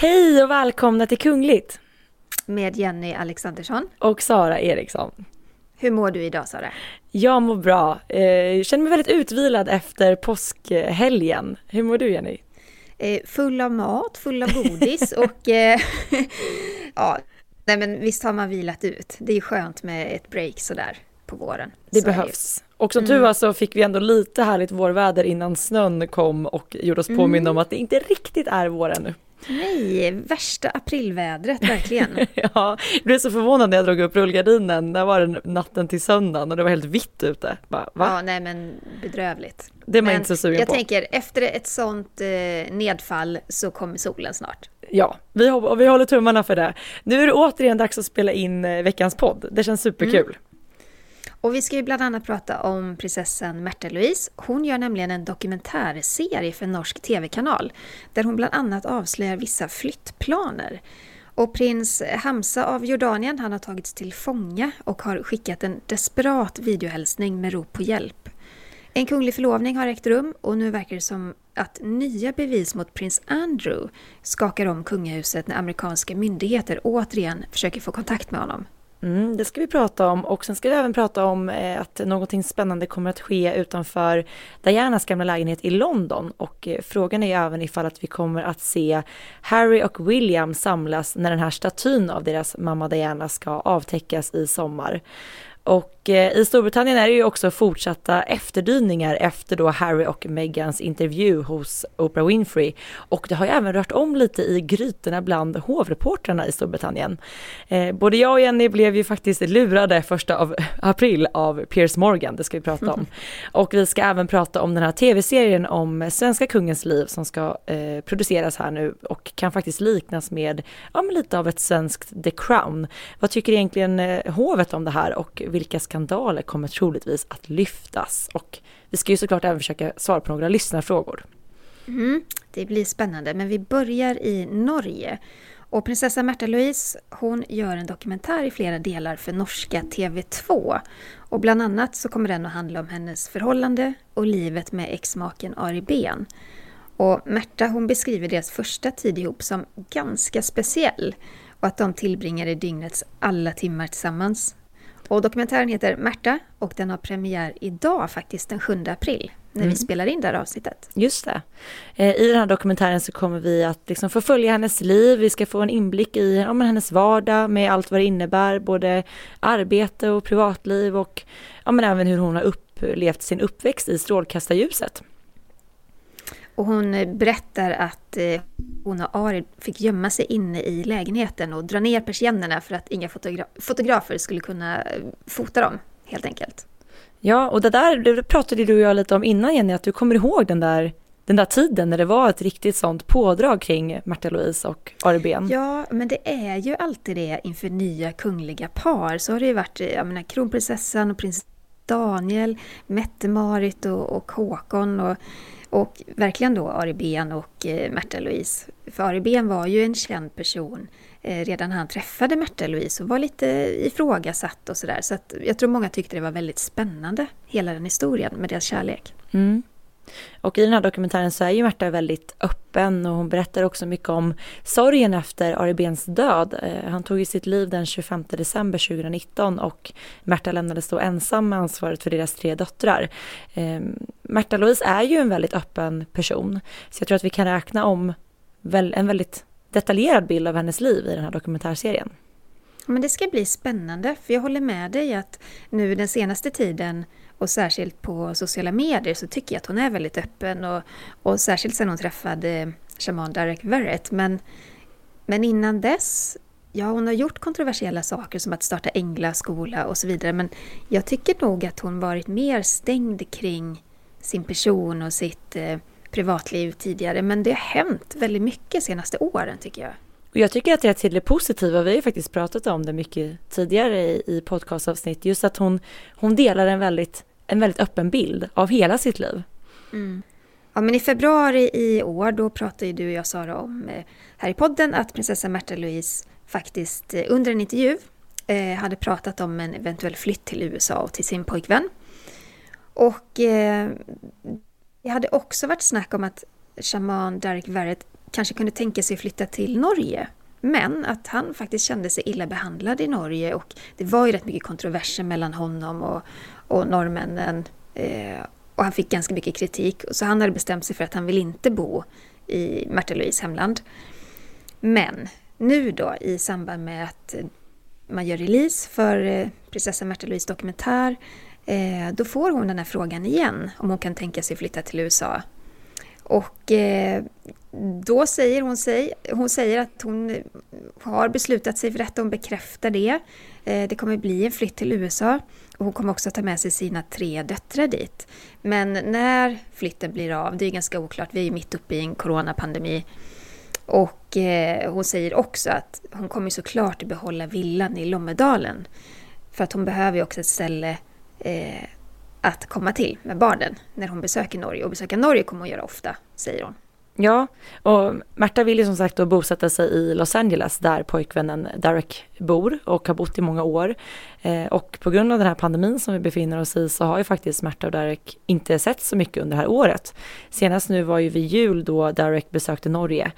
Hej och välkomna till Kungligt! Med Jenny Alexandersson. Och Sara Eriksson. Hur mår du idag Sara? Jag mår bra. Eh, jag känner mig väldigt utvilad efter påskhelgen. Hur mår du Jenny? Eh, full av mat, full av godis och eh, ja, nej men visst har man vilat ut. Det är skönt med ett break sådär på våren. Det så behövs. Och som mm. tur var så fick vi ändå lite härligt vårväder innan snön kom och gjorde oss påminna mm. om att det inte riktigt är vår ännu. Nej, värsta aprilvädret verkligen. ja, jag blev så förvånad när jag drog upp rullgardinen. Där var det natten till söndagen och det var helt vitt ute. Bara, va? Ja, nej men bedrövligt. Det är man men inte så sugen jag på. Jag tänker, efter ett sånt eh, nedfall så kommer solen snart. Ja, vi, vi håller tummarna för det. Nu är det återigen dags att spela in eh, veckans podd. Det känns superkul. Mm. Och vi ska ju bland annat prata om prinsessan Märta Louise. Hon gör nämligen en dokumentärserie för en norsk tv-kanal där hon bland annat avslöjar vissa flyttplaner. Och prins Hamza av Jordanien han har tagits till fånga och har skickat en desperat videohälsning med rop på hjälp. En kunglig förlovning har ägt rum och nu verkar det som att nya bevis mot prins Andrew skakar om kungahuset när amerikanska myndigheter återigen försöker få kontakt med honom. Mm, det ska vi prata om och sen ska vi även prata om eh, att någonting spännande kommer att ske utanför Dianas gamla lägenhet i London och eh, frågan är även ifall att vi kommer att se Harry och William samlas när den här statyn av deras mamma Diana ska avtäckas i sommar. Och eh, i Storbritannien är det ju också fortsatta efterdyningar efter då Harry och Meghans intervju hos Oprah Winfrey. Och det har ju även rört om lite i grytorna bland hovreportrarna i Storbritannien. Eh, både jag och Jenny blev ju faktiskt lurade första av april av Piers Morgan, det ska vi prata om. Och vi ska även prata om den här tv-serien om svenska kungens liv som ska eh, produceras här nu och kan faktiskt liknas med, ja men lite av ett svenskt The Crown. Vad tycker egentligen hovet om det här och vilka skandaler kommer troligtvis att lyftas? Och vi ska ju såklart även försöka svara på några lyssnarfrågor. Mm, det blir spännande, men vi börjar i Norge. Och prinsessa Märta Louise, hon gör en dokumentär i flera delar för norska TV2. Och bland annat så kommer den att handla om hennes förhållande och livet med exmaken Ari Ben. Och Märta hon beskriver deras första tid ihop som ganska speciell och att de tillbringade dygnets alla timmar tillsammans. Och dokumentären heter Märta och den har premiär idag faktiskt den 7 april när mm. vi spelar in det här avsnittet. Just det. Eh, I den här dokumentären så kommer vi att liksom förfölja hennes liv, vi ska få en inblick i ja, men hennes vardag med allt vad det innebär, både arbete och privatliv och ja, men även hur hon har upplevt sin uppväxt i strålkastarljuset. Och hon berättar att eh, hon och Ari fick gömma sig inne i lägenheten och dra ner persiennerna för att inga fotogra fotografer skulle kunna eh, fota dem, helt enkelt. Ja, och det där det pratade du och jag lite om innan Jenny, att du kommer ihåg den där, den där tiden när det var ett riktigt sånt pådrag kring Märta Louise och Ari Ben. Ja, men det är ju alltid det inför nya kungliga par. Så har det ju varit jag menar, kronprinsessan och prins Daniel, Mette-Marit och, och Håkon. Och, och verkligen då Ari Ben och eh, Märta Louise. För Ari Ben var ju en känd person eh, redan när han träffade Märta Louise och var lite ifrågasatt och sådär. Så att jag tror många tyckte det var väldigt spännande, hela den historien med deras kärlek. Mm. Och i den här dokumentären så är ju Märta väldigt öppen och hon berättar också mycket om sorgen efter Ari Bens död. Eh, han tog ju sitt liv den 25 december 2019 och Märta lämnades då ensam med ansvaret för deras tre döttrar. Ehm, Märta Louise är ju en väldigt öppen person så jag tror att vi kan räkna om en väldigt detaljerad bild av hennes liv i den här dokumentärserien. Men det ska bli spännande, för jag håller med dig att nu den senaste tiden och särskilt på sociala medier så tycker jag att hon är väldigt öppen och, och särskilt sen hon träffade shaman Derek Verrett. Men, men innan dess, ja hon har gjort kontroversiella saker som att starta änglaskola och så vidare men jag tycker nog att hon varit mer stängd kring sin person och sitt eh, privatliv tidigare. Men det har hänt väldigt mycket senaste åren tycker jag. Och jag tycker att det är till det positiva, vi har ju faktiskt pratat om det mycket tidigare i, i podcastavsnitt, just att hon, hon delar en väldigt, en väldigt öppen bild av hela sitt liv. Mm. Ja, men i februari i år då pratade ju du och jag Sara om eh, här i podden att prinsessa Märta Louise faktiskt eh, under en intervju eh, hade pratat om en eventuell flytt till USA och till sin pojkvän. Och eh, det hade också varit snack om att shaman Derek Verrett kanske kunde tänka sig flytta till Norge. Men att han faktiskt kände sig illa behandlad i Norge och det var ju rätt mycket kontroverser mellan honom och, och norrmännen. Eh, och han fick ganska mycket kritik. Så han hade bestämt sig för att han vill inte bo i Märta Louise hemland. Men nu då i samband med att man gör release för eh, prinsessan Märta Louise dokumentär eh, då får hon den här frågan igen om hon kan tänka sig flytta till USA. Och eh, då säger hon, sig, hon säger att hon har beslutat sig för detta, hon bekräftar det. Eh, det kommer bli en flytt till USA och hon kommer också ta med sig sina tre döttrar dit. Men när flytten blir av, det är ganska oklart, vi är ju mitt uppe i en coronapandemi. Och eh, hon säger också att hon kommer såklart behålla villan i Lommedalen. För att hon behöver ju också ett ställe eh, att komma till med barnen när hon besöker Norge. Och besöka Norge kommer hon göra ofta, säger hon. Ja, och Märta vill ju som sagt då bosätta sig i Los Angeles där pojkvännen Derek bor och har bott i många år. Eh, och på grund av den här pandemin som vi befinner oss i så har ju faktiskt Märta och Derek inte sett så mycket under det här året. Senast nu var ju vid jul då Derek besökte Norge.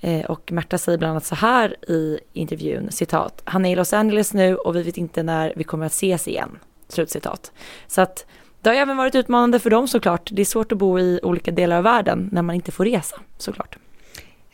Eh, och Märta säger bland annat så här i intervjun, citat, han är i Los Angeles nu och vi vet inte när vi kommer att ses igen. Slutcitat. Så att det har även varit utmanande för dem såklart. Det är svårt att bo i olika delar av världen när man inte får resa såklart.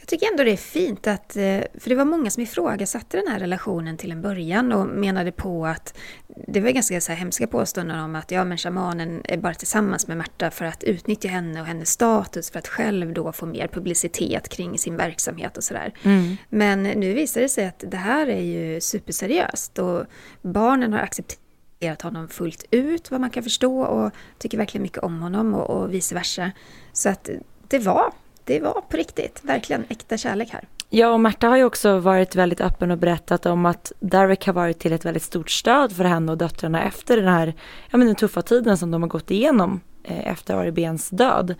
Jag tycker ändå det är fint att, eh, för det var många som ifrågasatte den här relationen till en början och menade på att det var ganska så här hemska påståenden om att ja men shamanen är bara tillsammans med Märta för att utnyttja henne och hennes status för att själv då få mer publicitet kring sin verksamhet och sådär. Mm. Men nu visar det sig att det här är ju superseriöst och barnen har accepterat accepterat honom fullt ut vad man kan förstå och tycker verkligen mycket om honom och, och vice versa. Så att det var, det var på riktigt, verkligen äkta kärlek här. Ja, och Märta har ju också varit väldigt öppen och berättat om att Derek har varit till ett väldigt stort stöd för henne och döttrarna efter den här, ja men den tuffa tiden som de har gått igenom eh, efter Ari Bens död.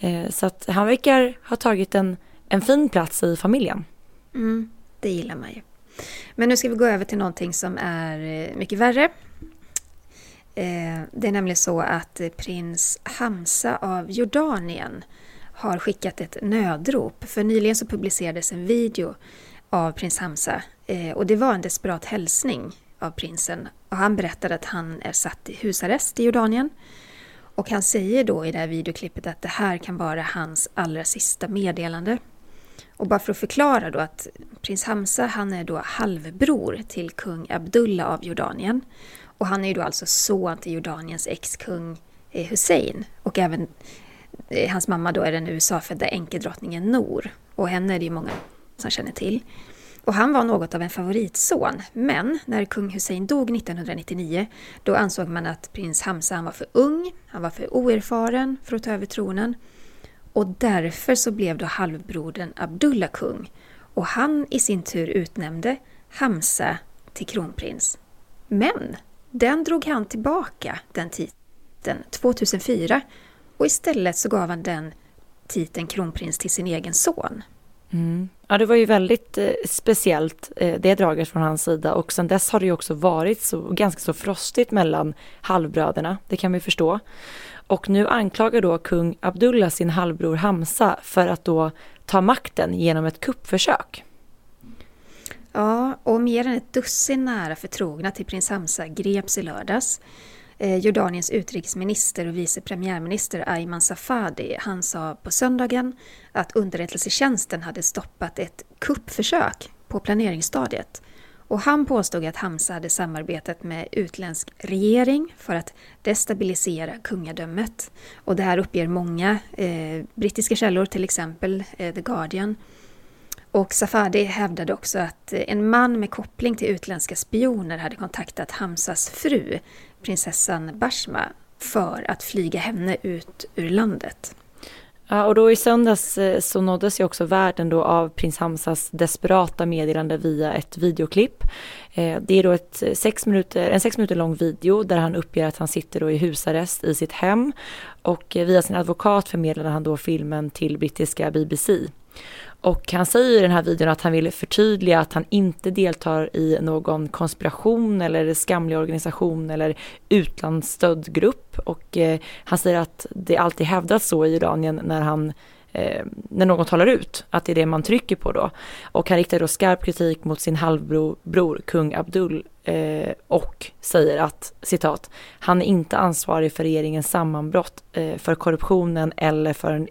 Eh, så att han verkar ha tagit en, en fin plats i familjen. Mm, det gillar man ju. Men nu ska vi gå över till någonting som är eh, mycket värre Eh, det är nämligen så att eh, prins Hamza av Jordanien har skickat ett nödrop. För nyligen så publicerades en video av prins Hamza eh, och det var en desperat hälsning av prinsen. Och han berättade att han är satt i husarrest i Jordanien. Och han säger då i det här videoklippet att det här kan vara hans allra sista meddelande. Och bara för att förklara då att prins Hamza han är då halvbror till kung Abdullah av Jordanien. Och han är ju då alltså son till Jordaniens ex-kung eh, Hussein. Och även eh, hans mamma då är den USA-födda änkedrottningen Nor. Och henne är det ju många som känner till. Och han var något av en favoritson. Men när kung Hussein dog 1999 då ansåg man att prins Hamza han var för ung, han var för oerfaren för att ta över tronen. Och därför så blev då halvbrodern Abdullah kung. Och han i sin tur utnämnde Hamza till kronprins. Men den drog han tillbaka, den titeln, 2004 och istället så gav han den titeln kronprins till sin egen son. Mm. Ja, det var ju väldigt eh, speciellt eh, det draget från hans sida och sen dess har det ju också varit så, ganska så frostigt mellan halvbröderna, det kan vi förstå. Och nu anklagar då kung Abdullah sin halvbror Hamza för att då ta makten genom ett kuppförsök. Ja, och mer än ett dussin nära förtrogna till prins Hamza greps i lördags. Eh, Jordaniens utrikesminister och vice premiärminister Ayman Safadi han sa på söndagen att underrättelsetjänsten hade stoppat ett kuppförsök på planeringsstadiet. Och han påstod att Hamza hade samarbetat med utländsk regering för att destabilisera kungadömet. Och det här uppger många eh, brittiska källor, till exempel eh, The Guardian. Och Safadi hävdade också att en man med koppling till utländska spioner hade kontaktat Hamsas fru, prinsessan Bashma, för att flyga henne ut ur landet. Ja, och då i söndags eh, så nåddes ju också världen då av prins Hamsas desperata meddelande via ett videoklipp. Eh, det är då ett eh, sex minuter, en sex minuter lång video där han uppger att han sitter då i husarrest i sitt hem och via sin advokat förmedlade han då filmen till brittiska BBC. Och han säger i den här videon att han vill förtydliga att han inte deltar i någon konspiration eller skamlig organisation eller utlandsstödd grupp. Och eh, han säger att det alltid hävdas så i Iranien när han eh, när någon talar ut, att det är det man trycker på då. Och han riktar då skarp kritik mot sin halvbror kung Abdul eh, och säger att, citat, han är inte ansvarig för regeringens sammanbrott, eh, för korruptionen eller för en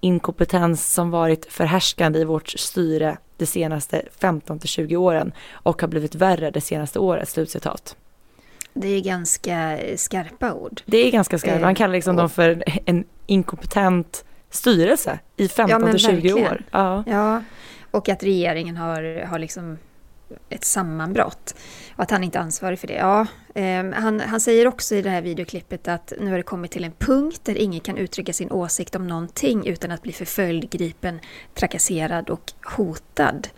inkompetens som varit förhärskande i vårt styre de senaste 15 till 20 åren och har blivit värre det senaste året. Slutcitat. Det är ganska skarpa ord. Det är ganska skarpa. Han kallar liksom och, dem för en inkompetent styrelse i 15 ja, till 20 verkligen. år. Ja. ja, och att regeringen har, har liksom ett sammanbrott. Och att han inte är ansvarig för det. Ja, eh, han, han säger också i det här videoklippet att nu har det kommit till en punkt där ingen kan uttrycka sin åsikt om någonting utan att bli förföljd, gripen, trakasserad och hotad.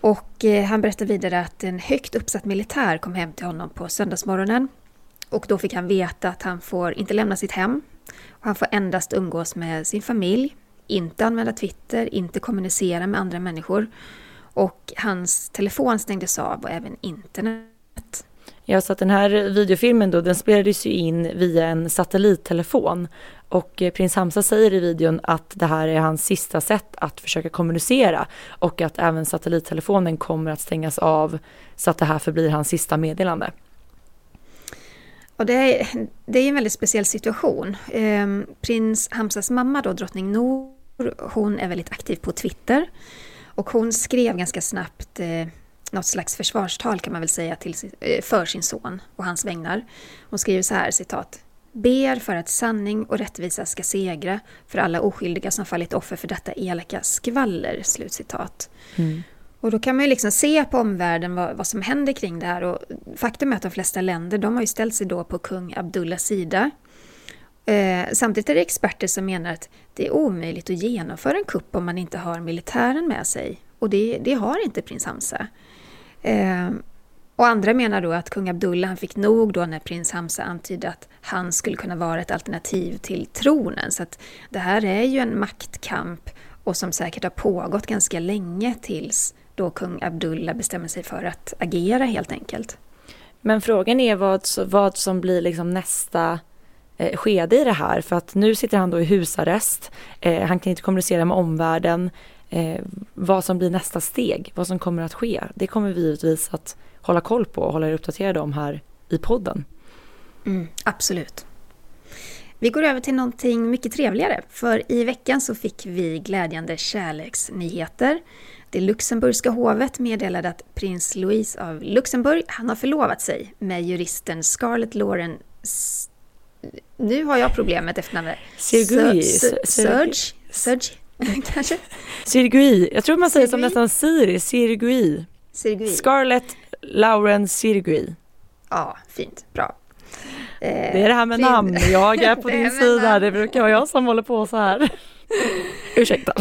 Och eh, han berättar vidare att en högt uppsatt militär kom hem till honom på söndagsmorgonen. Och då fick han veta att han får inte lämna sitt hem. Och han får endast umgås med sin familj, inte använda Twitter, inte kommunicera med andra människor. Och hans telefon stängdes av och även internet. Ja, så att den här videofilmen då, den spelades ju in via en satellittelefon. Och eh, prins Hamza säger i videon att det här är hans sista sätt att försöka kommunicera och att även satellittelefonen kommer att stängas av så att det här förblir hans sista meddelande. Och det, är, det är en väldigt speciell situation. Eh, prins Hamzas mamma då, drottning Nour, hon är väldigt aktiv på Twitter. Och hon skrev ganska snabbt eh, något slags försvarstal kan man väl säga till, eh, för sin son och hans vägnar. Hon skriver så här, citat. Ber för att sanning och rättvisa ska segra för alla oskyldiga som fallit offer för detta elaka skvaller. Slutcitat. Mm. Och då kan man ju liksom se på omvärlden vad, vad, som händer kring det här. Och faktum är att de flesta länder de har ju ställt sig då på kung Abdullahs sida. Eh, samtidigt är det experter som menar att det är omöjligt att genomföra en kupp om man inte har militären med sig. Och det, det har inte prins Hamza. Eh, och andra menar då att kung Abdullah han fick nog då när prins Hamza antydde att han skulle kunna vara ett alternativ till tronen. Så att det här är ju en maktkamp och som säkert har pågått ganska länge tills då kung Abdullah bestämmer sig för att agera helt enkelt. Men frågan är vad, vad som blir liksom nästa eh, skede i det här. För att nu sitter han då i husarrest. Eh, han kan inte kommunicera med omvärlden. Eh, vad som blir nästa steg, vad som kommer att ske. Det kommer vi givetvis att hålla koll på och hålla er uppdaterade om här i podden. Mm, absolut. Vi går över till någonting mycket trevligare. För i veckan så fick vi glädjande kärleksnyheter. Det luxemburgska hovet meddelade att prins Louis av Luxemburg, han har förlovat sig med juristen Scarlett Lauren nu har jag problemet efternamnet. Sergui. Serge? Serge? Kanske? Sergui. Jag tror man säger som nästan Siri. Sergui. Scarlett Lauren Sergui. Ja, fint. Bra. det är det här med namn. Jag är på din sida. Det brukar vara jag som håller på så här. Ursäkta.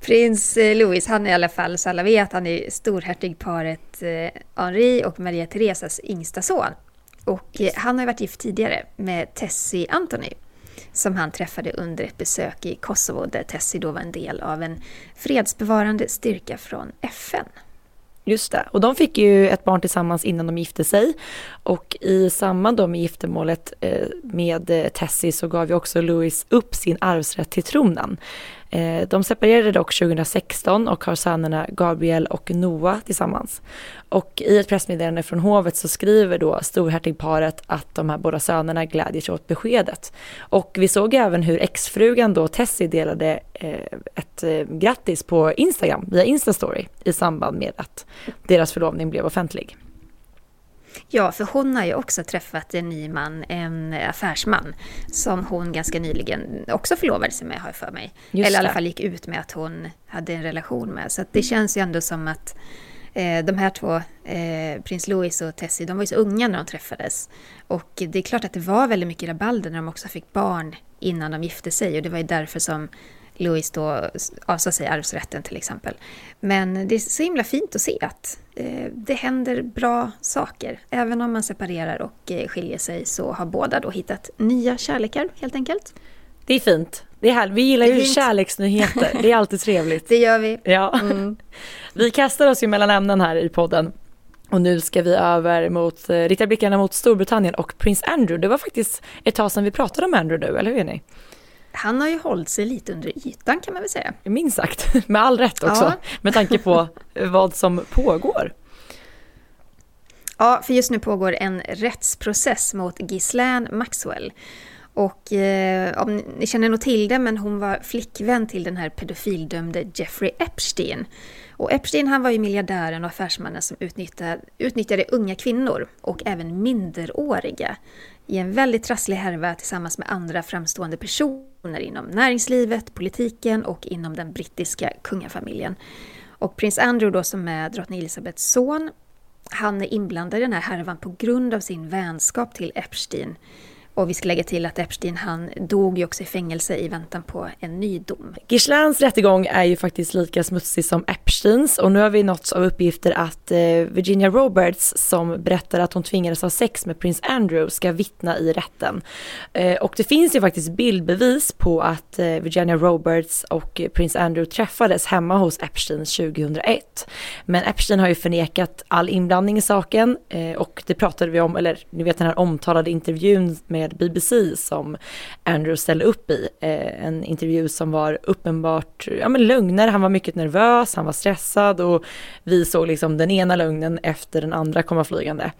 Prins eh, Louis, han är i alla fall, så alla vet, han är storhertigparet eh, Henri och Maria Theresas yngsta son. Och eh, han har varit gift tidigare med Tessie Anthony som han träffade under ett besök i Kosovo där Tessie då var en del av en fredsbevarande styrka från FN. Just det, och de fick ju ett barn tillsammans innan de gifte sig. Och i samband då med giftermålet eh, med eh, Tessie så gav ju också Louis upp sin arvsrätt till tronen. Eh, de separerade dock 2016 och har sönerna Gabriel och Noah tillsammans. Och i ett pressmeddelande från hovet så skriver då storhertigparet att de här båda sönerna glädjer sig åt beskedet. Och vi såg även hur exfrugan då Tessie delade eh, ett eh, grattis på Instagram via Instastory i samband med att deras förlovning blev offentlig. Ja, för hon har ju också träffat en ny man, en affärsman, som hon ganska nyligen också förlovade sig med, har jag för mig. Just Eller i alla fall gick ut med att hon hade en relation med. Så det känns ju ändå som att eh, de här två, eh, prins Louis och Tessie, de var ju så unga när de träffades. Och det är klart att det var väldigt mycket rabalder när de också fick barn innan de gifte sig. Och det var ju därför som Louis då avsade sig arvsrätten till exempel. Men det är så himla fint att se att eh, det händer bra saker. Även om man separerar och eh, skiljer sig så har båda då hittat nya kärlekar helt enkelt. Det är fint. Det är härligt. Vi gillar ju kärleksnyheter. Det är alltid trevligt. Det gör vi. Ja. Mm. Vi kastar oss ju mellan ämnen här i podden. Och nu ska vi över mot, eh, rikta blickarna mot Storbritannien och prins Andrew. Det var faktiskt ett tag sedan vi pratade om Andrew nu, eller hur Jenny? Han har ju hållit sig lite under ytan kan man väl säga. Minst sagt, med all rätt också, ja. med tanke på vad som pågår. Ja, för just nu pågår en rättsprocess mot Ghislaine Maxwell. Och eh, om ni känner nog till det, men hon var flickvän till den här pedofildömde Jeffrey Epstein. Och Epstein han var ju miljardären och affärsmannen som utnyttjade, utnyttjade unga kvinnor och även minderåriga i en väldigt trasslig härva tillsammans med andra framstående personer inom näringslivet, politiken och inom den brittiska kungafamiljen. Och prins Andrew då som är drottning Elizabeths son, han är inblandad i den här härvan på grund av sin vänskap till Epstein och vi ska lägga till att Epstein han dog ju också i fängelse i väntan på en ny dom. Ghislains rättegång är ju faktiskt lika smutsig som Epsteins och nu har vi nåtts av uppgifter att eh, Virginia Roberts som berättar att hon tvingades ha sex med prins Andrew ska vittna i rätten. Eh, och det finns ju faktiskt bildbevis på att eh, Virginia Roberts och prins Andrew träffades hemma hos Epstein 2001. Men Epstein har ju förnekat all inblandning i saken och det pratade vi om, eller ni vet den här omtalade intervjun med med BBC som Andrew ställde upp i. Eh, en intervju som var uppenbart ja, men lögner, han var mycket nervös, han var stressad och vi såg liksom den ena lögnen efter den andra komma flygande.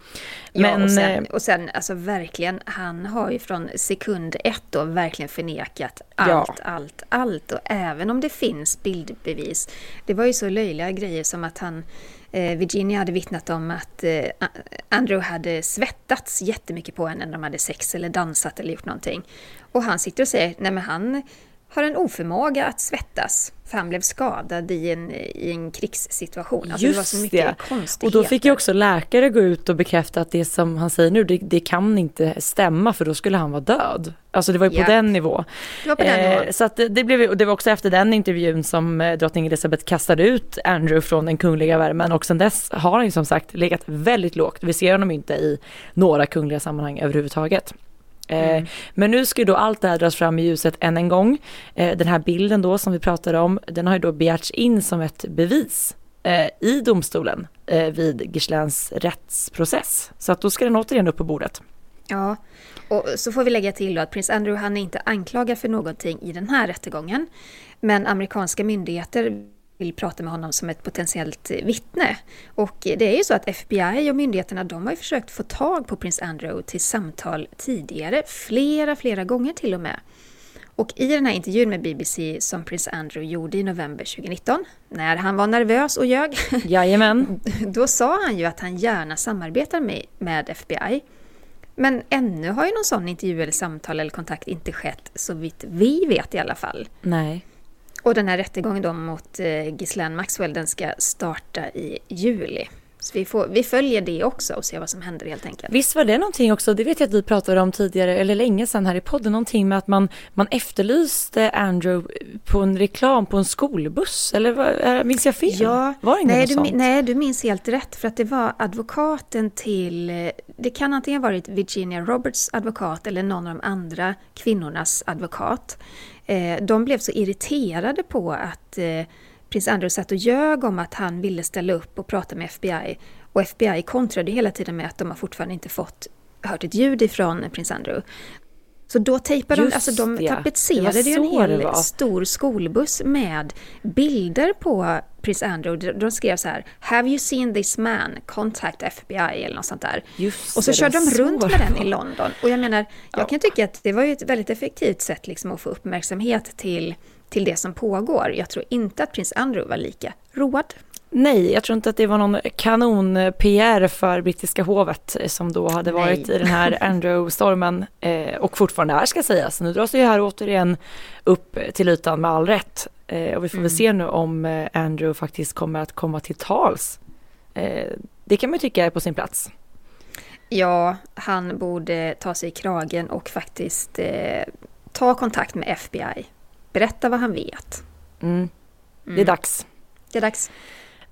Men, ja, och sen, eh, och sen alltså verkligen, han har ju från sekund ett då verkligen förnekat allt, ja. allt, allt och även om det finns bildbevis. Det var ju så löjliga grejer som att han Eh, Virginia hade vittnat om att eh, Andrew hade svettats jättemycket på henne när de hade sex eller dansat eller gjort någonting. Och han sitter och säger, nej men han har en oförmåga att svettas. För han blev skadad i en, i en krigssituation. Alltså Just det var så mycket det. konstigheter. Och då fick ju också läkare gå ut och bekräfta att det som han säger nu, det, det kan inte stämma för då skulle han vara död. Alltså det var ju på den nivån. Det var på den nivån. Eh, så att det, blev, det var också efter den intervjun som eh, drottning Elizabeth kastade ut Andrew från den kungliga värmen och sen dess har han ju som sagt legat väldigt lågt. Vi ser honom inte i några kungliga sammanhang överhuvudtaget. Eh, mm. Men nu ska ju då allt det här dras fram i ljuset än en gång. Eh, den här bilden då som vi pratade om, den har ju då begärts in som ett bevis eh, i domstolen vid Gislains rättsprocess. Så att då ska den återigen upp på bordet. Ja, och så får vi lägga till då att prins Andrew han är inte anklagad för någonting i den här rättegången. Men amerikanska myndigheter vill prata med honom som ett potentiellt vittne. Och det är ju så att FBI och myndigheterna de har ju försökt få tag på prins Andrew till samtal tidigare, flera, flera gånger till och med. Och i den här intervjun med BBC som prins Andrew gjorde i november 2019, när han var nervös och ljög, Jajamän. då sa han ju att han gärna samarbetar med, med FBI. Men ännu har ju någon sån intervju eller samtal eller kontakt inte skett, så vitt vi vet i alla fall. Nej. Och den här rättegången då mot eh, Ghislaine Maxwell den ska starta i juli. Så vi, får, vi följer det också och ser vad som händer helt enkelt. Visst var det någonting också, det vet jag att vi pratade om tidigare, eller länge sedan här i podden, någonting med att man, man efterlyste Andrew på en reklam på en skolbuss, eller vad, minns jag fel? Ja, var det nej, du, sånt? nej, du minns helt rätt, för att det var advokaten till, det kan antingen ha varit Virginia Roberts advokat eller någon av de andra kvinnornas advokat. Eh, de blev så irriterade på att eh, prins Andrew satt och ljög om att han ville ställa upp och prata med FBI. Och FBI kontrade hela tiden med att de har fortfarande inte fått hört ett ljud ifrån prins Andrew. Så då tejpade de, alltså de tapetserade ju en hel stor skolbuss med bilder på prins Andrew. De skrev så här, “Have you seen this man? Contact FBI” eller något sånt där. Just och så körde de runt med den i London. Och jag menar, jag ja. kan tycka att det var ju ett väldigt effektivt sätt liksom att få uppmärksamhet till, till det som pågår. Jag tror inte att prins Andrew var lika road. Nej, jag tror inte att det var någon kanon-PR för brittiska hovet som då hade varit Nej. i den här Andrew-stormen eh, och fortfarande är ska sägas. Nu dras det ju här återigen upp till ytan med all rätt eh, och vi får mm. väl se nu om eh, Andrew faktiskt kommer att komma till tals. Eh, det kan man ju tycka är på sin plats. Ja, han borde ta sig i kragen och faktiskt eh, ta kontakt med FBI. Berätta vad han vet. Mm. Det är mm. dags. Det är dags.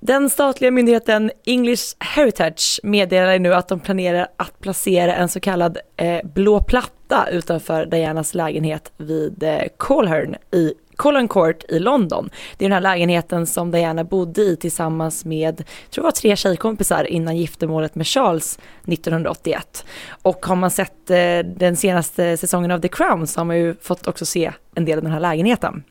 Den statliga myndigheten English Heritage meddelar nu att de planerar att placera en så kallad eh, blå platta utanför Dianas lägenhet vid eh, Colhern i Colin Court i London. Det är den här lägenheten som Diana bodde i tillsammans med, tror jag var tre tjejkompisar innan giftermålet med Charles 1981. Och har man sett eh, den senaste säsongen av The Crown så har man ju fått också se en del av den här lägenheten.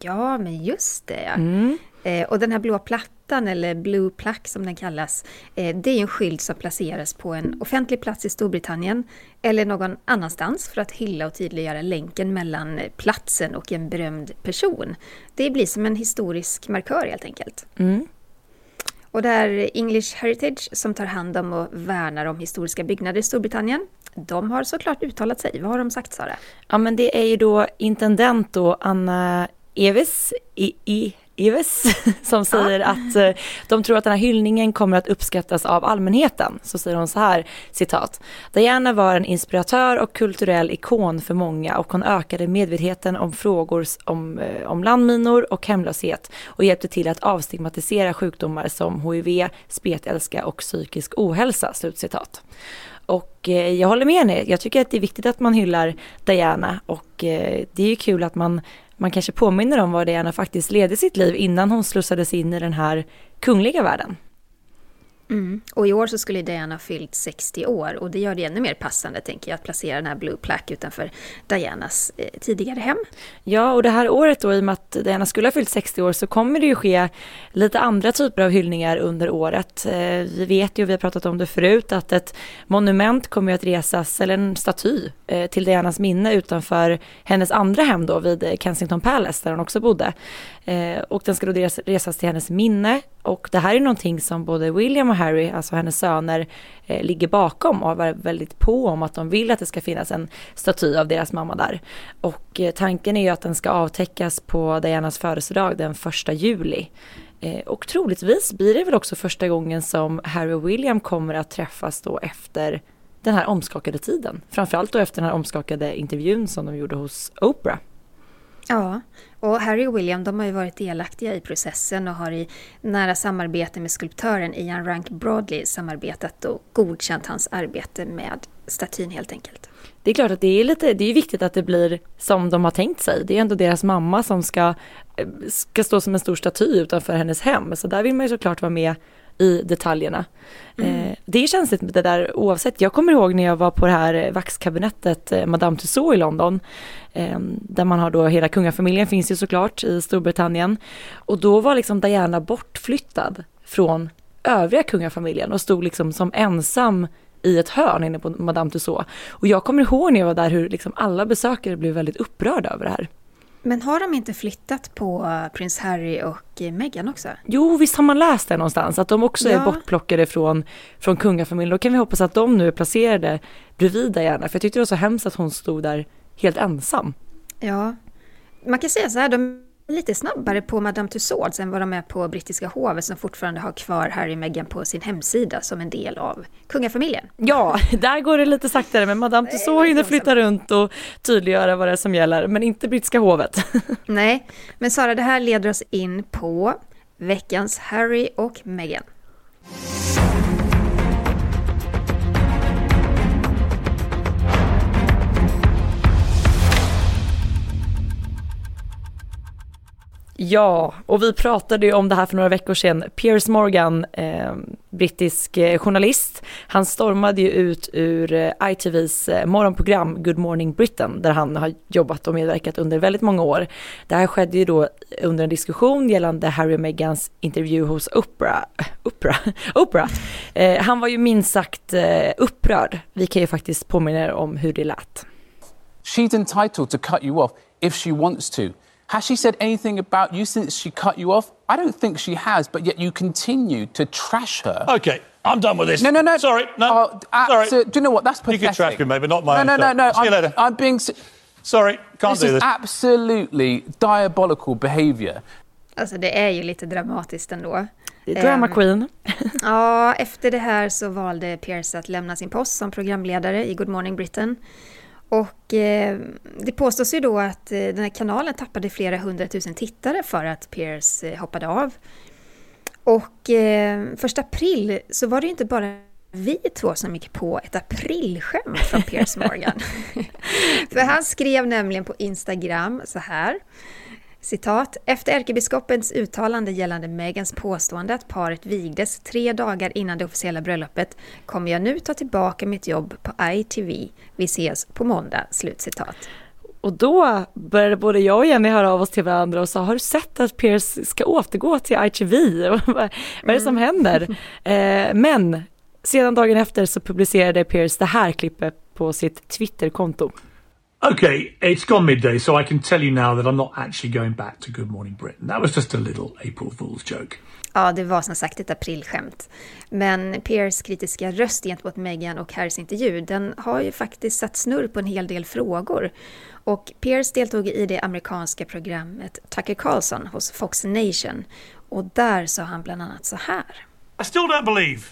Ja, men just det ja. Mm. Eh, och den här blåa plattan, eller Blue Plaque som den kallas, eh, det är en skylt som placeras på en offentlig plats i Storbritannien eller någon annanstans för att hylla och tydliggöra länken mellan platsen och en berömd person. Det blir som en historisk markör helt enkelt. Mm. Och det är English Heritage som tar hand om och värnar om historiska byggnader i Storbritannien. De har såklart uttalat sig. Vad har de sagt Sara? Ja men det är ju då intendent då Anna Eves i, i Ives som säger att eh, de tror att den här hyllningen kommer att uppskattas av allmänheten. Så säger hon så här, citat. Diana var en inspiratör och kulturell ikon för många och hon ökade medvetenheten om frågor om, eh, om landminor och hemlöshet och hjälpte till att avstigmatisera sjukdomar som HIV, spetälska och psykisk ohälsa. Slutcitat. Och eh, jag håller med henne. Jag tycker att det är viktigt att man hyllar Diana och det är ju kul att man man kanske påminner om vad Diana faktiskt ledde sitt liv innan hon slussades in i den här kungliga världen. Mm. Och i år så skulle Diana fyllt 60 år och det gör det ännu mer passande tänker jag att placera den här Blue Plaque utanför Dianas eh, tidigare hem. Ja, och det här året då i och med att Diana skulle ha fyllt 60 år så kommer det ju ske lite andra typer av hyllningar under året. Eh, vi vet ju, vi har pratat om det förut, att ett monument kommer att resas, eller en staty, eh, till Dianas minne utanför hennes andra hem då vid Kensington Palace där hon också bodde. Eh, och den ska då resas till hennes minne och det här är någonting som både William och Harry, alltså hennes söner, eh, ligger bakom och har väldigt på om att de vill att det ska finnas en staty av deras mamma där. Och eh, tanken är ju att den ska avtäckas på Dianas födelsedag den första juli. Eh, och troligtvis blir det väl också första gången som Harry och William kommer att träffas då efter den här omskakade tiden. Framförallt då efter den här omskakade intervjun som de gjorde hos Oprah. Ja, och Harry och William de har ju varit delaktiga i processen och har i nära samarbete med skulptören Ian Rank Broadley samarbetat och godkänt hans arbete med statyn helt enkelt. Det är klart att det är lite, det är viktigt att det blir som de har tänkt sig. Det är ändå deras mamma som ska, eh, ska stå som en stor staty utanför hennes hem. Så där vill man ju såklart vara med i detaljerna. Mm. Eh, det är känsligt med det där oavsett. Jag kommer ihåg när jag var på det här vaxkabinettet eh, Madame Tussauds i London. Eh, där man har då hela kungafamiljen finns ju såklart i Storbritannien. Och då var liksom Diana bortflyttad från övriga kungafamiljen och stod liksom som ensam i ett hörn inne på Madame Tussauds. Och jag kommer ihåg när jag var där hur liksom alla besökare blev väldigt upprörda över det här. Men har de inte flyttat på eh, prins Harry och eh, Meghan också? Jo, visst har man läst det någonstans, att de också ja. är bortplockade från, från kungafamiljen. Då kan vi hoppas att de nu är placerade bredvid Diana, för jag tyckte det var så hemskt att hon stod där helt ensam. Ja, man kan säga så här, de lite snabbare på Madame Tussauds än vad de är på brittiska hovet som fortfarande har kvar Harry och Meghan på sin hemsida som en del av kungafamiljen. Ja, där går det lite saktare men Madame Tussauds hinner flytta runt och tydliggöra vad det är som gäller, men inte brittiska hovet. Nej, men Sara, det här leder oss in på veckans Harry och Meghan. Ja, och vi pratade ju om det här för några veckor sedan. Piers Morgan, eh, brittisk eh, journalist, han stormade ju ut ur eh, ITVs eh, morgonprogram Good Morning Britain, där han har jobbat och medverkat under väldigt många år. Det här skedde ju då under en diskussion gällande Harry och Meghans intervju hos Oprah. Oprah? Oprah. Eh, han var ju minst sagt eh, upprörd. Vi kan ju faktiskt påminna er om hur det lät. She's entitled to cut you off if she wants to. Has she said anything about you since she cut you off? I don't think she has, but yet you continue to trash her. Okay, I'm done with this. No, no, no. Sorry, no. Oh, sorry. So, do you know what? That's pathetic. You can trash me, maybe not my No, own no, no, no. See I'm, you later. I'm being... Sorry, can't this do this. is absolutely diabolical behaviour. Alltså det är ju lite dramatiskt ändå. Drama um, queen. ja, efter det här så valde Pierce att lämna sin post som programledare i Good Morning Britain. Och eh, det påstås ju då att eh, den här kanalen tappade flera hundratusen tittare för att Pierce eh, hoppade av. Och första april så var det ju inte bara vi två som gick på ett aprilskämt från Piers Morgan. För han skrev nämligen på Instagram så här. Citat. Efter ärkebiskopens uttalande gällande Megans påstående att paret vigdes tre dagar innan det officiella bröllopet kommer jag nu ta tillbaka mitt jobb på ITV. Vi ses på måndag. Slutcitat. Och då började både jag och Jenny höra av oss till varandra och sa, har du sett att Pierce ska återgå till ITV? Vad är det som mm. händer? Eh, men sedan dagen efter så publicerade Pierce det här klippet på sitt Twitterkonto. Okay, it's gone midday, so I can tell you now that I'm not actually going back to Good Morning Britain. That was just a little April Fool's joke. Ja, det var som sagt ett aprilskämt. Men Piers kritiska röst gentemot Meghan och Harrys intervju, den har ju faktiskt satt snurr på en hel del frågor. Och Piers deltog i det amerikanska programmet Tucker Carlson hos Fox Nation. Och där sa han bland annat så här. I still don't believe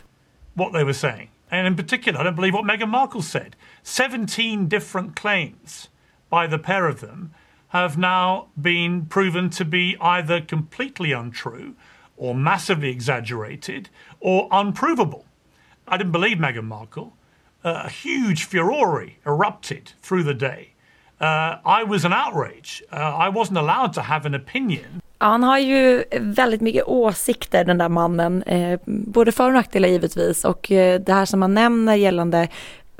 what they were saying. And in particular, I don't believe what Meghan Markle said. 17 different claims by the pair of them have now been proven to be either completely untrue or massively exaggerated or unprovable. I didn't believe Meghan Markle. Uh, a huge furore erupted through the day. Uh, I was an outrage. Uh, I wasn't allowed to have an opinion. Han har ju väldigt mycket åsikter den där mannen, eh, både för och nackdelar givetvis och eh, det här som han nämner gällande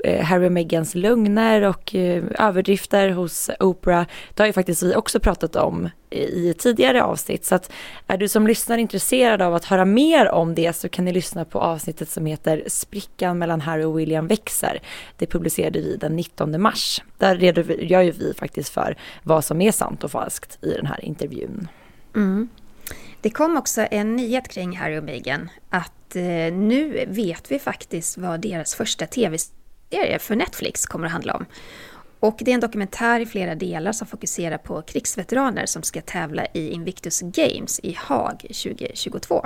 eh, Harry och Meghans lögner och eh, överdrifter hos Oprah. Det har ju faktiskt vi också pratat om i tidigare avsnitt. Så att är du som lyssnar intresserad av att höra mer om det så kan ni lyssna på avsnittet som heter Sprickan mellan Harry och William växer. Det publicerade vi den 19 mars. Där redogör ju vi faktiskt för vad som är sant och falskt i den här intervjun. Mm. Det kom också en nyhet kring Harry och Meghan att eh, nu vet vi faktiskt vad deras första tv-serie för Netflix kommer att handla om. Och det är en dokumentär i flera delar som fokuserar på krigsveteraner som ska tävla i Invictus Games i Haag 2022.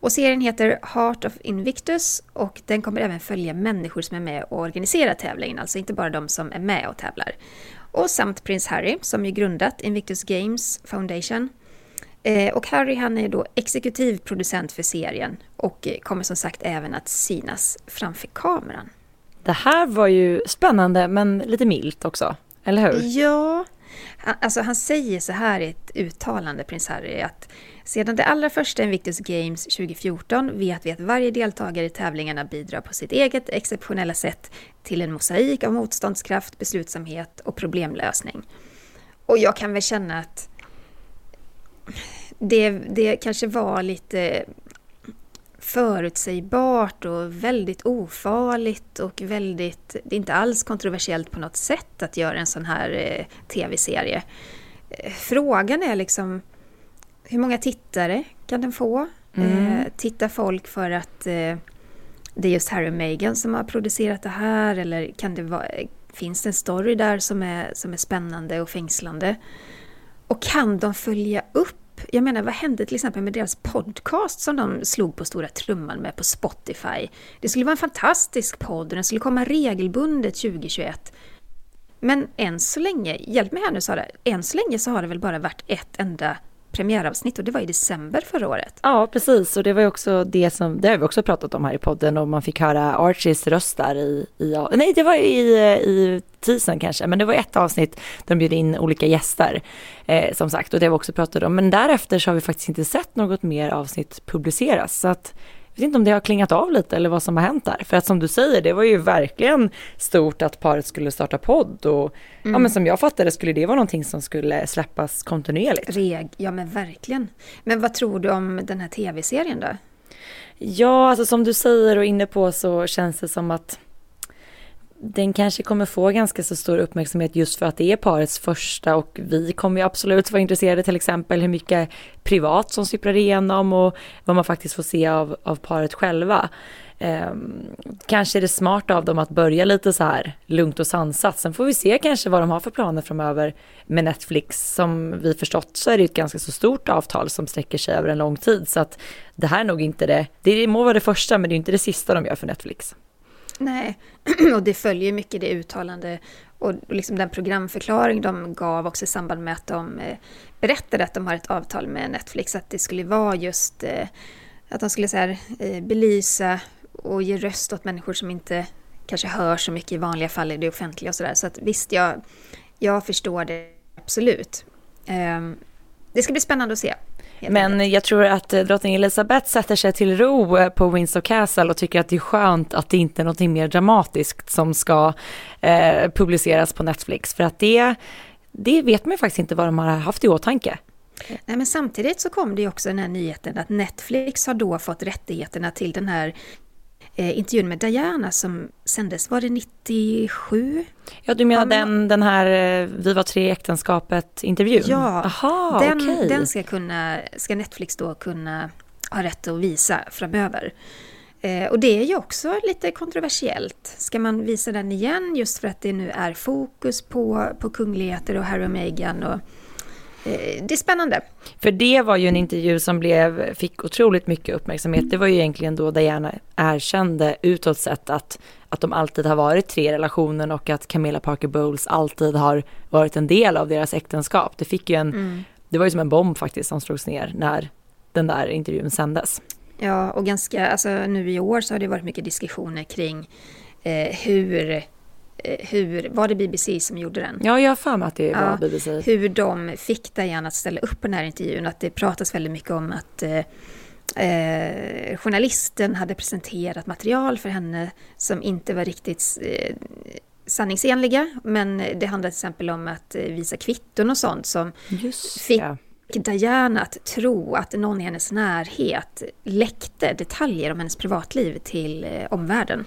Och serien heter Heart of Invictus och den kommer även följa människor som är med och organiserar tävlingen, alltså inte bara de som är med och tävlar. Och samt prins Harry som ju grundat Invictus Games Foundation och Harry han är då exekutiv producent för serien och kommer som sagt även att synas framför kameran. Det här var ju spännande men lite milt också, eller hur? Ja, alltså han säger så här i ett uttalande, prins Harry, att sedan det allra första Invictus Games 2014 vet vi att varje deltagare i tävlingarna bidrar på sitt eget exceptionella sätt till en mosaik av motståndskraft, beslutsamhet och problemlösning. Och jag kan väl känna att det, det kanske var lite förutsägbart och väldigt ofarligt och väldigt, det är inte alls kontroversiellt på något sätt att göra en sån här eh, tv-serie. Eh, frågan är liksom hur många tittare kan den få? Mm. Eh, tittar folk för att eh, det är just Harry och Meghan som har producerat det här eller kan det vara, finns det en story där som är, som är spännande och fängslande? Och kan de följa upp jag menar, vad hände till exempel med deras podcast som de slog på stora trumman med på Spotify? Det skulle vara en fantastisk podd och den skulle komma regelbundet 2021. Men än så länge, hjälp mig här nu Sara, än så länge så har det väl bara varit ett enda premiäravsnitt och det var i december förra året. Ja, precis. Och det var ju också det som, det har vi också pratat om här i podden och man fick höra Archies röst där i, i nej det var i, i teasern kanske, men det var ett avsnitt där de bjöd in olika gäster eh, som sagt och det har vi också pratat om, men därefter så har vi faktiskt inte sett något mer avsnitt publiceras. Så att jag vet inte om det har klingat av lite eller vad som har hänt där. För att som du säger, det var ju verkligen stort att paret skulle starta podd och mm. ja, men som jag fattade skulle det vara någonting som skulle släppas kontinuerligt. Reg, ja men verkligen. Men vad tror du om den här tv-serien då? Ja, alltså som du säger och inne på så känns det som att den kanske kommer få ganska så stor uppmärksamhet just för att det är parets första och vi kommer ju absolut vara intresserade till exempel hur mycket privat som sipprar igenom och vad man faktiskt får se av, av paret själva. Eh, kanske är det smart av dem att börja lite så här lugnt och sansat. Sen får vi se kanske vad de har för planer framöver med Netflix. Som vi förstått så är det ett ganska så stort avtal som sträcker sig över en lång tid. Så att det här är nog inte det, det må vara det första men det är inte det sista de gör för Netflix. Nej, och det följer mycket det uttalande och liksom den programförklaring de gav också i samband med att de eh, berättade att de har ett avtal med Netflix, att det skulle vara just eh, att de skulle så här, eh, belysa och ge röst åt människor som inte kanske hör så mycket i vanliga fall i det offentliga och sådär. Så att visst, jag, jag förstår det absolut. Ehm, det ska bli spännande att se. Men jag tror att eh, drottning Elizabeth sätter sig till ro eh, på Windsor Castle och tycker att det är skönt att det inte är något mer dramatiskt som ska eh, publiceras på Netflix. För att det, det vet man ju faktiskt inte vad de har haft i åtanke. Nej, men samtidigt så kom det ju också den här nyheten att Netflix har då fått rättigheterna till den här eh, intervjun med Diana som sändes, var det 97? Ja, du menar men... den, den här eh, Vi var tre i äktenskapet-intervjun? Ja, Aha, den, okay. den ska, kunna, ska Netflix då kunna ha rätt att visa framöver. Eh, och det är ju också lite kontroversiellt. Ska man visa den igen just för att det nu är fokus på, på kungligheter och Harry och Meghan och det är spännande. För det var ju en intervju som blev, fick otroligt mycket uppmärksamhet. Det var ju egentligen då Diana erkände utåt sett att, att de alltid har varit tre i relationen och att Camilla Parker Bowles alltid har varit en del av deras äktenskap. Det fick ju en, mm. det var ju som en bomb faktiskt som slogs ner när den där intervjun sändes. Ja, och ganska, alltså nu i år så har det varit mycket diskussioner kring eh, hur Eh, hur, var det BBC som gjorde den? Ja, jag har för mig att det var ja, BBC. Hur de fick Diana att ställa upp på den här intervjun. Att det pratas väldigt mycket om att eh, eh, journalisten hade presenterat material för henne som inte var riktigt eh, sanningsenliga. Men det handlade till exempel om att eh, visa kvitton och sånt som Just, fick ja. Diana att tro att någon i hennes närhet läckte detaljer om hennes privatliv till eh, omvärlden.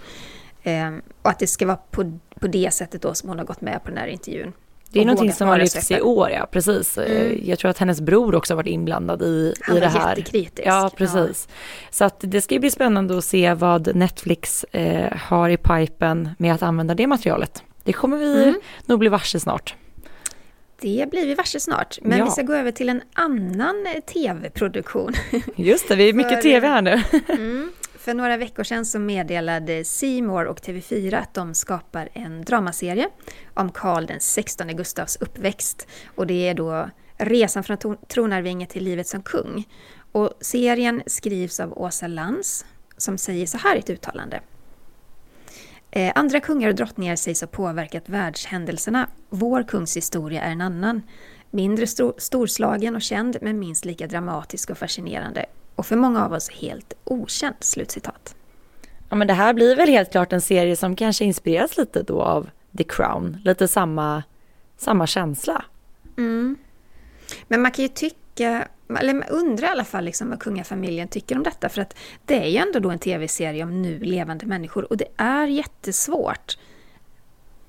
Eh, och att det ska vara på, på det sättet då som hon har gått med på den här intervjun. Det är någonting som har lyfts i år, ja precis. Eh, mm. Jag tror att hennes bror också har varit inblandad i, Han i det här. Han var jättekritisk. Ja, precis. Ja. Så att det ska bli spännande att se vad Netflix eh, har i pipen med att använda det materialet. Det kommer vi mm. nog bli varse snart. Det blir vi varse snart. Men ja. vi ska gå över till en annan eh, tv-produktion. Just det, vi är mycket tv här nu. mm, för några veckor sedan så meddelade Seymour och TV4 att de skapar en dramaserie om Karl den 16 Gustavs uppväxt. Och det är då resan från tronarvinge till livet som kung. Och serien skrivs av Åsa Lans som säger så här i ett uttalande. Eh, andra kungar och drottningar sägs ha påverkat världshändelserna. Vår kungs historia är en annan. Mindre stor, storslagen och känd, men minst lika dramatisk och fascinerande och för många av oss helt okänd. Slutcitat. Ja men det här blir väl helt klart en serie som kanske inspireras lite då av The Crown, lite samma, samma känsla. Mm. Men man kan ju tycka, eller undra i alla fall liksom vad kungafamiljen tycker om detta, för att det är ju ändå då en tv-serie om nu levande människor och det är jättesvårt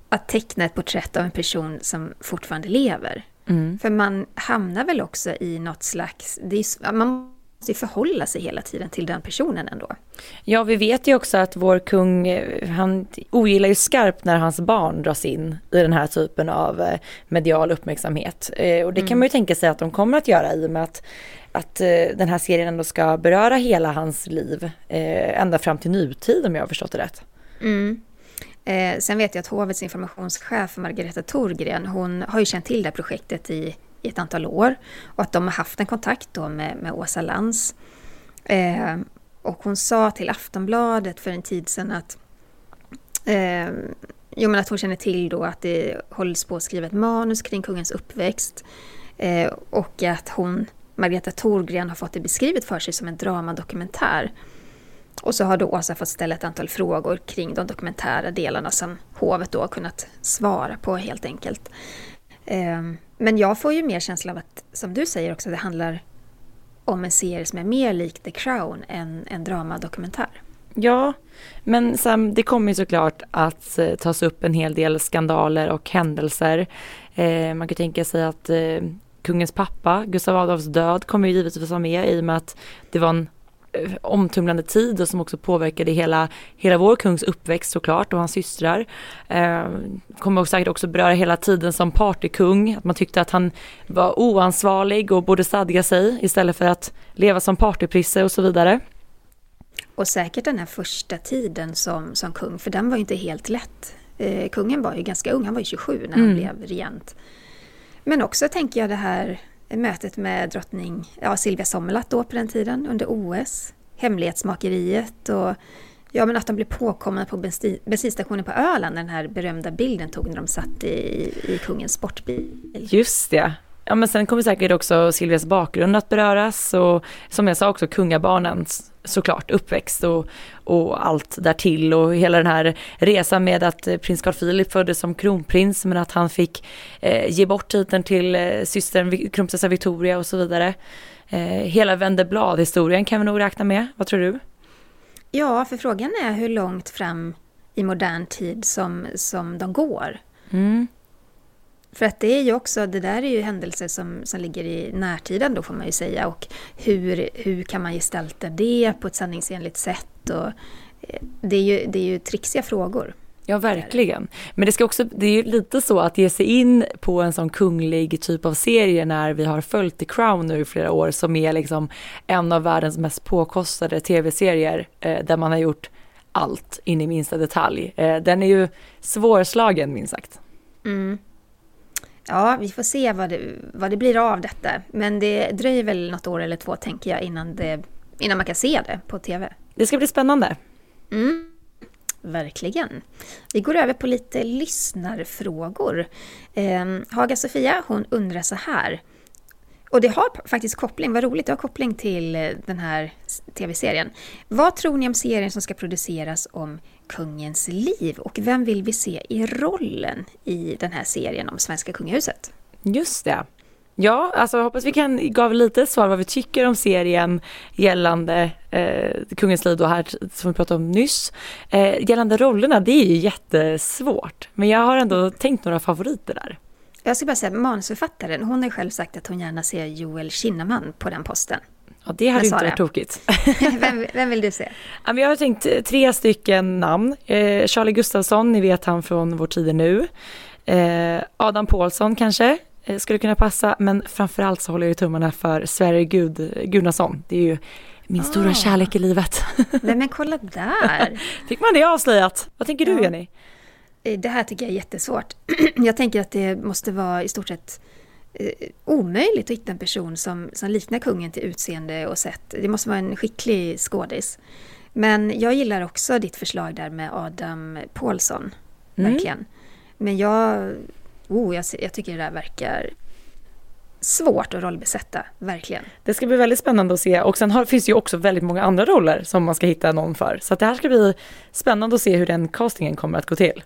att teckna ett porträtt av en person som fortfarande lever. Mm. För man hamnar väl också i något slags, är, man måste förhålla sig hela tiden till den personen ändå. Ja, vi vet ju också att vår kung, eh, han ogillar ju skarpt när hans barn dras in i den här typen av eh, medial uppmärksamhet. Eh, och det kan mm. man ju tänka sig att de kommer att göra i och med att, att den här serien ändå ska beröra hela hans liv, ända fram till nutid om jag har förstått det rätt. Mm. Eh, sen vet jag att hovets informationschef Margareta Thorgren, hon har ju känt till det här projektet i i ett antal år och att de har haft en kontakt då med, med Åsa Lands. Eh, och hon sa till Aftonbladet för en tid sedan att eh, Jo, men att hon känner till då att det hålls på att skriva ett manus kring kungens uppväxt. Eh, och att hon, Margareta Thorgren, har fått det beskrivet för sig som en dramadokumentär. Och så har då Åsa fått ställa ett antal frågor kring de dokumentära delarna som hovet då har kunnat svara på helt enkelt. Eh, men jag får ju mer känsla av att, som du säger också, det handlar om en serie som är mer lik The Crown än en dramadokumentär. Ja, men Sam, det kommer ju såklart att eh, tas upp en hel del skandaler och händelser. Eh, man kan tänka sig att eh, kungens pappa, Gustav Adolfs död, kommer ju givetvis vara med i och med att det var en omtumlande tid och som också påverkade hela, hela vår kungs uppväxt såklart och hans systrar. Eh, kommer också säkert också beröra hela tiden som partykung, att man tyckte att han var oansvarig och borde stadga sig istället för att leva som partyprisse och så vidare. Och säkert den här första tiden som, som kung, för den var ju inte helt lätt. Eh, kungen var ju ganska ung, han var ju 27 när han mm. blev regent. Men också tänker jag det här mötet med drottning ja, Silvia Sommerlath då på den tiden under OS. hemlighetsmakeriet och ja, men att de blev påkomna på bensin, bensinstationen på Öland, den här berömda bilden tog när de satt i, i kungens sportbil. Just det. Ja, men sen kommer säkert också Silvias bakgrund att beröras och som jag sa också kungabarnens såklart uppväxt och, och allt därtill och hela den här resan med att eh, prins Carl Philip föddes som kronprins men att han fick eh, ge bort titeln till eh, systern kronprinsessa Victoria och så vidare. Eh, hela vände blad-historien kan vi nog räkna med, vad tror du? Ja, för frågan är hur långt fram i modern tid som, som de går. Mm. För att det är ju också, det där är ju händelser som, som ligger i närtiden då får man ju säga. Och hur, hur kan man gestalta det på ett sanningsenligt sätt? Och, eh, det, är ju, det är ju trixiga frågor. Ja, verkligen. Men det, ska också, det är ju lite så att ge sig in på en sån kunglig typ av serie när vi har följt The Crown nu i flera år som är liksom en av världens mest påkostade tv-serier eh, där man har gjort allt in i minsta detalj. Eh, den är ju svårslagen minst sagt. Mm. Ja, vi får se vad det, vad det blir av detta. Men det dröjer väl något år eller två tänker jag innan, det, innan man kan se det på tv. Det ska bli spännande. Mm. Verkligen. Vi går över på lite lyssnarfrågor. Eh, Haga Sofia, hon undrar så här. Och det har faktiskt koppling, vad roligt, det har koppling till den här tv-serien. Vad tror ni om serien som ska produceras om kungens liv och vem vill vi se i rollen i den här serien om svenska kungahuset? Just det. Ja, alltså jag hoppas vi kan gav lite svar vad vi tycker om serien gällande eh, Kungens liv då här som vi pratade om nyss. Eh, gällande rollerna, det är ju jättesvårt. Men jag har ändå tänkt några favoriter där. Jag ska bara säga, manusförfattaren, hon har själv sagt att hon gärna ser Joel Kinnaman på den posten. Ja, det hade inte varit tokigt. vem, vem, vill du se? Jag har tänkt tre stycken namn. Eh, Charlie Gustafsson, ni vet han från Vår tid nu. Eh, Adam Pålsson kanske eh, skulle kunna passa, men framförallt så håller jag tummarna för Sverre Gud, Gunnarsson. Det är ju min stora oh. kärlek i livet. Nej men kolla där! Fick man det avslöjat? Vad tänker du Jenny? Det här tycker jag är jättesvårt. jag tänker att det måste vara i stort sett omöjligt att hitta en person som, som liknar kungen till utseende och sätt. Det måste vara en skicklig skådis. Men jag gillar också ditt förslag där med Adam Paulsson. Mm. Verkligen. Men jag, oh, jag, jag tycker det där verkar svårt att rollbesätta, verkligen. Det ska bli väldigt spännande att se och sen har, finns det ju också väldigt många andra roller som man ska hitta någon för. Så det här ska bli spännande att se hur den castingen kommer att gå till.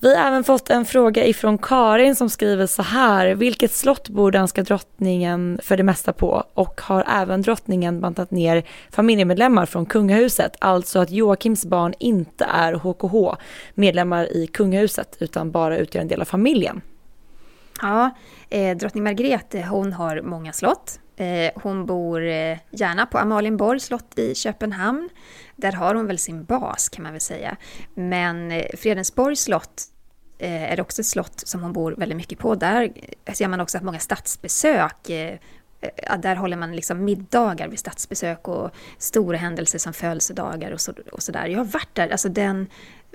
Vi har även fått en fråga ifrån Karin som skriver så här. Vilket slott bor danska drottningen för det mesta på? Och har även drottningen bantat ner familjemedlemmar från kungahuset? Alltså att Joakims barn inte är HKH medlemmar i kungahuset utan bara utgör en del av familjen. Ja, eh, drottning Margrethe hon har många slott. Eh, hon bor eh, gärna på Amalienborg slott i Köpenhamn. Där har hon väl sin bas kan man väl säga. Men eh, Fredensborgs slott är också ett slott som hon bor väldigt mycket på. Där ser man också att många statsbesök. Där håller man liksom middagar vid statsbesök och stora händelser som födelsedagar och sådär. Så jag har varit där, alltså den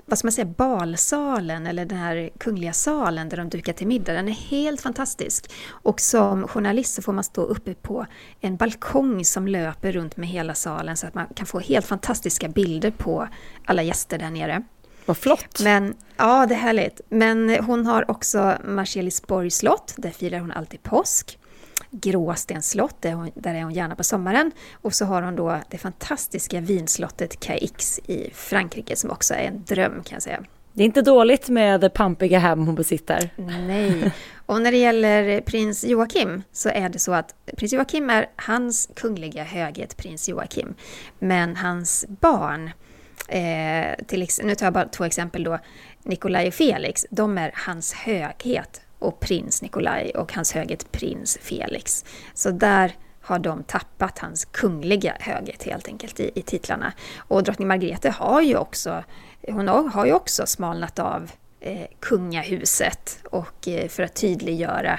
vad ska man säga, balsalen eller den här kungliga salen där de dukar till middag. Den är helt fantastisk. Och som journalist så får man stå uppe på en balkong som löper runt med hela salen så att man kan få helt fantastiska bilder på alla gäster där nere. Vad flott! Men, ja, det är härligt. Men hon har också Marselisborgs slott, där firar hon alltid påsk. Gråstens slott, där, hon, där är hon gärna på sommaren. Och så har hon då det fantastiska vinslottet Caix i Frankrike som också är en dröm kan jag säga. Det är inte dåligt med det pampiga hem hon besitter. Nej. Och när det gäller prins Joakim så är det så att prins Joakim är hans kungliga höghet prins Joakim. Men hans barn, eh, till, nu tar jag bara två exempel då, Nikolaj och Felix, de är hans höghet och prins Nikolaj och hans höghet prins Felix. Så där har de tappat hans kungliga höghet helt enkelt i, i titlarna. Och drottning Margrethe har ju också, hon har ju också smalnat av eh, kungahuset och eh, för att tydliggöra eh,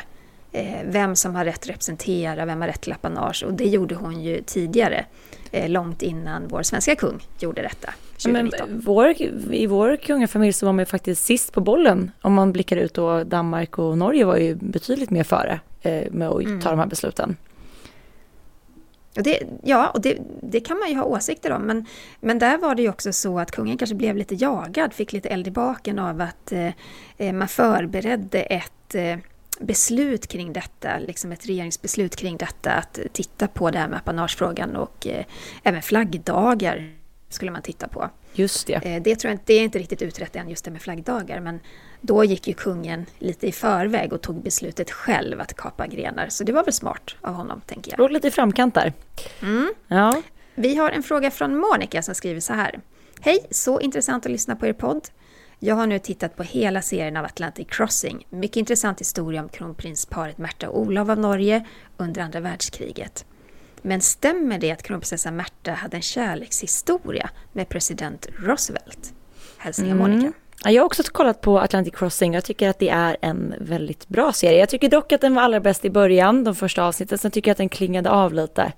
vem som har rätt att representera, vem har rätt till apanage och det gjorde hon ju tidigare, eh, långt innan vår svenska kung gjorde detta. Men vår, I vår kungafamilj så var man ju faktiskt sist på bollen. Om man blickar ut då Danmark och Norge var ju betydligt mer före eh, med att mm. ta de här besluten. Och det, ja, och det, det, kan man ju ha åsikter om, men, men där var det ju också så att kungen kanske blev lite jagad, fick lite eld i baken av att eh, eh man förberedde ett eh, beslut kring detta, liksom ett regeringsbeslut kring detta, att titta på det här med apanagefrågan och eh, även flaggdagar skulle man titta på. Just det. Eh, det tror jag inte, det är inte riktigt utrett än, just det med flaggdagar, men då gick ju kungen lite i förväg och tog beslutet själv att kapa grenar. Så det var väl smart av honom, tänker jag. Låg lite i framkant där. Mm. Ja. Vi har en fråga från Monica som skriver så här. Hej, så intressant att lyssna på er podd. Jag har nu tittat på hela serien av Atlantic Crossing. Mycket intressant historia om kronprinsparet Märta och Olof av Norge under andra världskriget. Men stämmer det att kronprinsessan Märta hade en kärlekshistoria med president Roosevelt? Hälsningar mm. Monica. Jag har också kollat på Atlantic Crossing. Jag tycker att det är en väldigt bra serie. Jag tycker dock att den var allra bäst i början, de första avsnitten. Sen tycker jag att den klingade av lite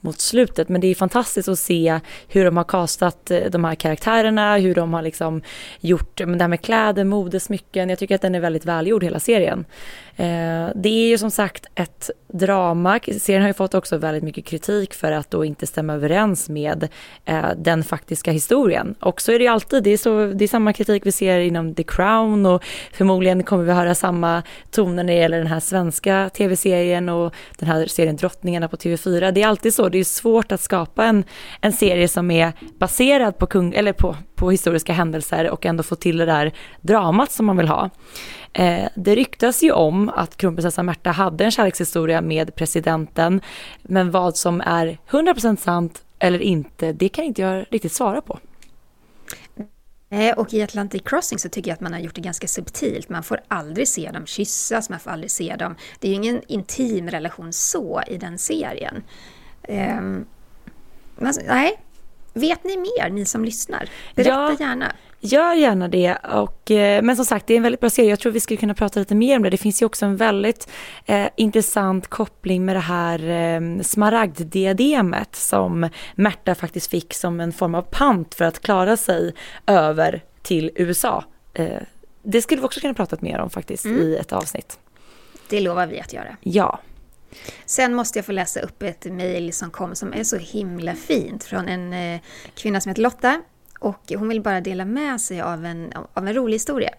mot slutet. Men det är fantastiskt att se hur de har kastat eh, de här karaktärerna, hur de har liksom gjort det här med kläder, mode, smycken. Jag tycker att den är väldigt välgjord hela serien. Eh, det är ju som sagt ett drama. Serien har ju fått också väldigt mycket kritik för att då inte stämma överens med eh, den faktiska historien. Och så är det ju alltid, det är, så, det är samma kritik vi ser inom The Crown och förmodligen kommer vi höra samma toner när det gäller den här svenska tv-serien och den här serien Drottningarna på TV4. Det är alltid så, det är svårt att skapa en, en serie som är baserad på, kung, eller på, på historiska händelser och ändå få till det där dramat som man vill ha. Eh, det ryktas ju om att kronprinsessan Märta hade en kärlekshistoria med presidenten, men vad som är 100% sant eller inte, det kan inte jag riktigt svara på. Nej, och i Atlantic Crossing så tycker jag att man har gjort det ganska subtilt. Man får aldrig se dem kyssas, man får aldrig se dem. Det är ju ingen intim relation så i den serien. Um, nej, vet ni mer, ni som lyssnar? Berätta ja, gärna. Gör gärna det. Och, eh, men som sagt, det är en väldigt bra serie. Jag tror vi skulle kunna prata lite mer om det. Det finns ju också en väldigt eh, intressant koppling med det här eh, smaragddiademet som Märta faktiskt fick som en form av pant för att klara sig över till USA. Eh, det skulle vi också kunna prata mer om faktiskt mm. i ett avsnitt. Det lovar vi att göra. Ja. Sen måste jag få läsa upp ett mejl som kom som är så himla fint från en eh, kvinna som heter Lotta och hon vill bara dela med sig av en, av en rolig historia.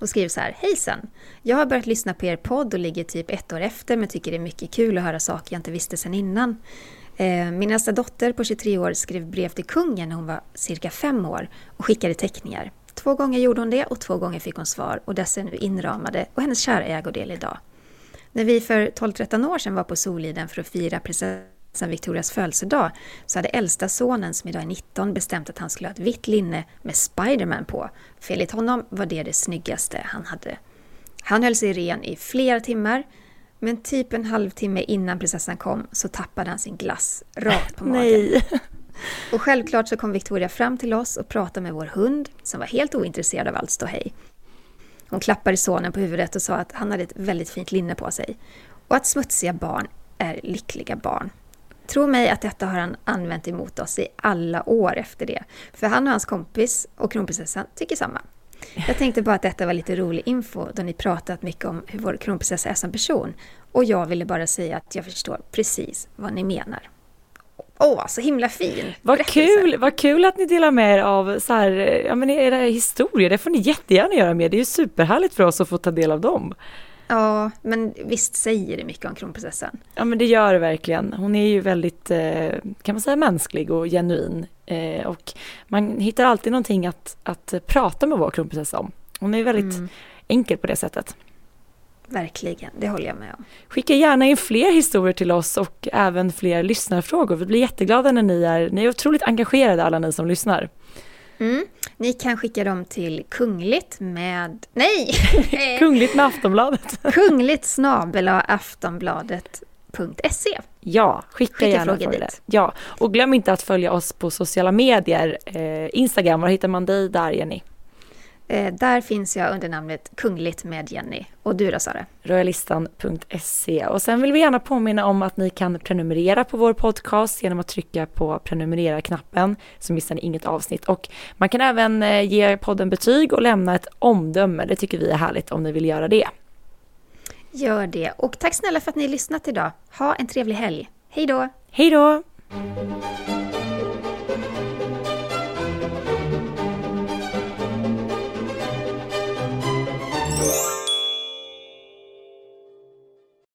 Och skriver så här, hejsan! Jag har börjat lyssna på er podd och ligger typ ett år efter men tycker det är mycket kul att höra saker jag inte visste sedan innan. Eh, Min äldsta dotter på 23 år skrev brev till kungen när hon var cirka fem år och skickade teckningar. Två gånger gjorde hon det och två gånger fick hon svar och dessa är nu inramade och hennes kära ägodel idag. När vi för 12-13 år sedan var på Soliden för att fira prinsessan Victorias födelsedag så hade äldsta sonen, som idag är 19, bestämt att han skulle ha ett vitt linne med Spiderman på. För enligt honom var det det snyggaste han hade. Han höll sig ren i flera timmar, men typ en halvtimme innan prinsessan kom så tappade han sin glass rakt på magen. Nej. Och självklart så kom Victoria fram till oss och pratade med vår hund som var helt ointresserad av allt ståhej. Hon klappade sonen på huvudet och sa att han hade ett väldigt fint linne på sig och att smutsiga barn är lyckliga barn. Tro mig att detta har han använt emot oss i alla år efter det. För han och hans kompis och kronprinsessan tycker samma. Jag tänkte bara att detta var lite rolig info då ni pratat mycket om hur vår kronprinsessa är som person. Och jag ville bara säga att jag förstår precis vad ni menar. Åh, oh, så himla fin Vad kul, vad kul att ni delar med er av så här, ja, men era historier. Det får ni jättegärna göra med. Det är ju superhärligt för oss att få ta del av dem. Ja, men visst säger det mycket om kronprinsessan? Ja, men det gör det verkligen. Hon är ju väldigt, eh, kan man säga, mänsklig och genuin. Eh, och man hittar alltid någonting att, att prata med vår kronprinsessa om. Hon är väldigt mm. enkel på det sättet. Verkligen, det håller jag med om. Skicka gärna in fler historier till oss och även fler lyssnarfrågor. Vi blir jätteglada när ni är, ni är otroligt engagerade alla ni som lyssnar. Mm. Ni kan skicka dem till kungligt med... Nej! kungligt med Aftonbladet. kungligt snabel aftonbladet.se Ja, skicka, skicka gärna frågor dit. Ja, och glöm inte att följa oss på sociala medier. Eh, Instagram, var hittar man dig där Jenny? Eh, där finns jag under namnet Kungligt med Jenny. Och du då Sara? Royalistan.se. Och sen vill vi gärna påminna om att ni kan prenumerera på vår podcast genom att trycka på prenumerera-knappen så missar ni inget avsnitt. Och man kan även eh, ge podden betyg och lämna ett omdöme. Det tycker vi är härligt om ni vill göra det. Gör det. Och tack snälla för att ni lyssnat idag. Ha en trevlig helg. Hej då! Hej då!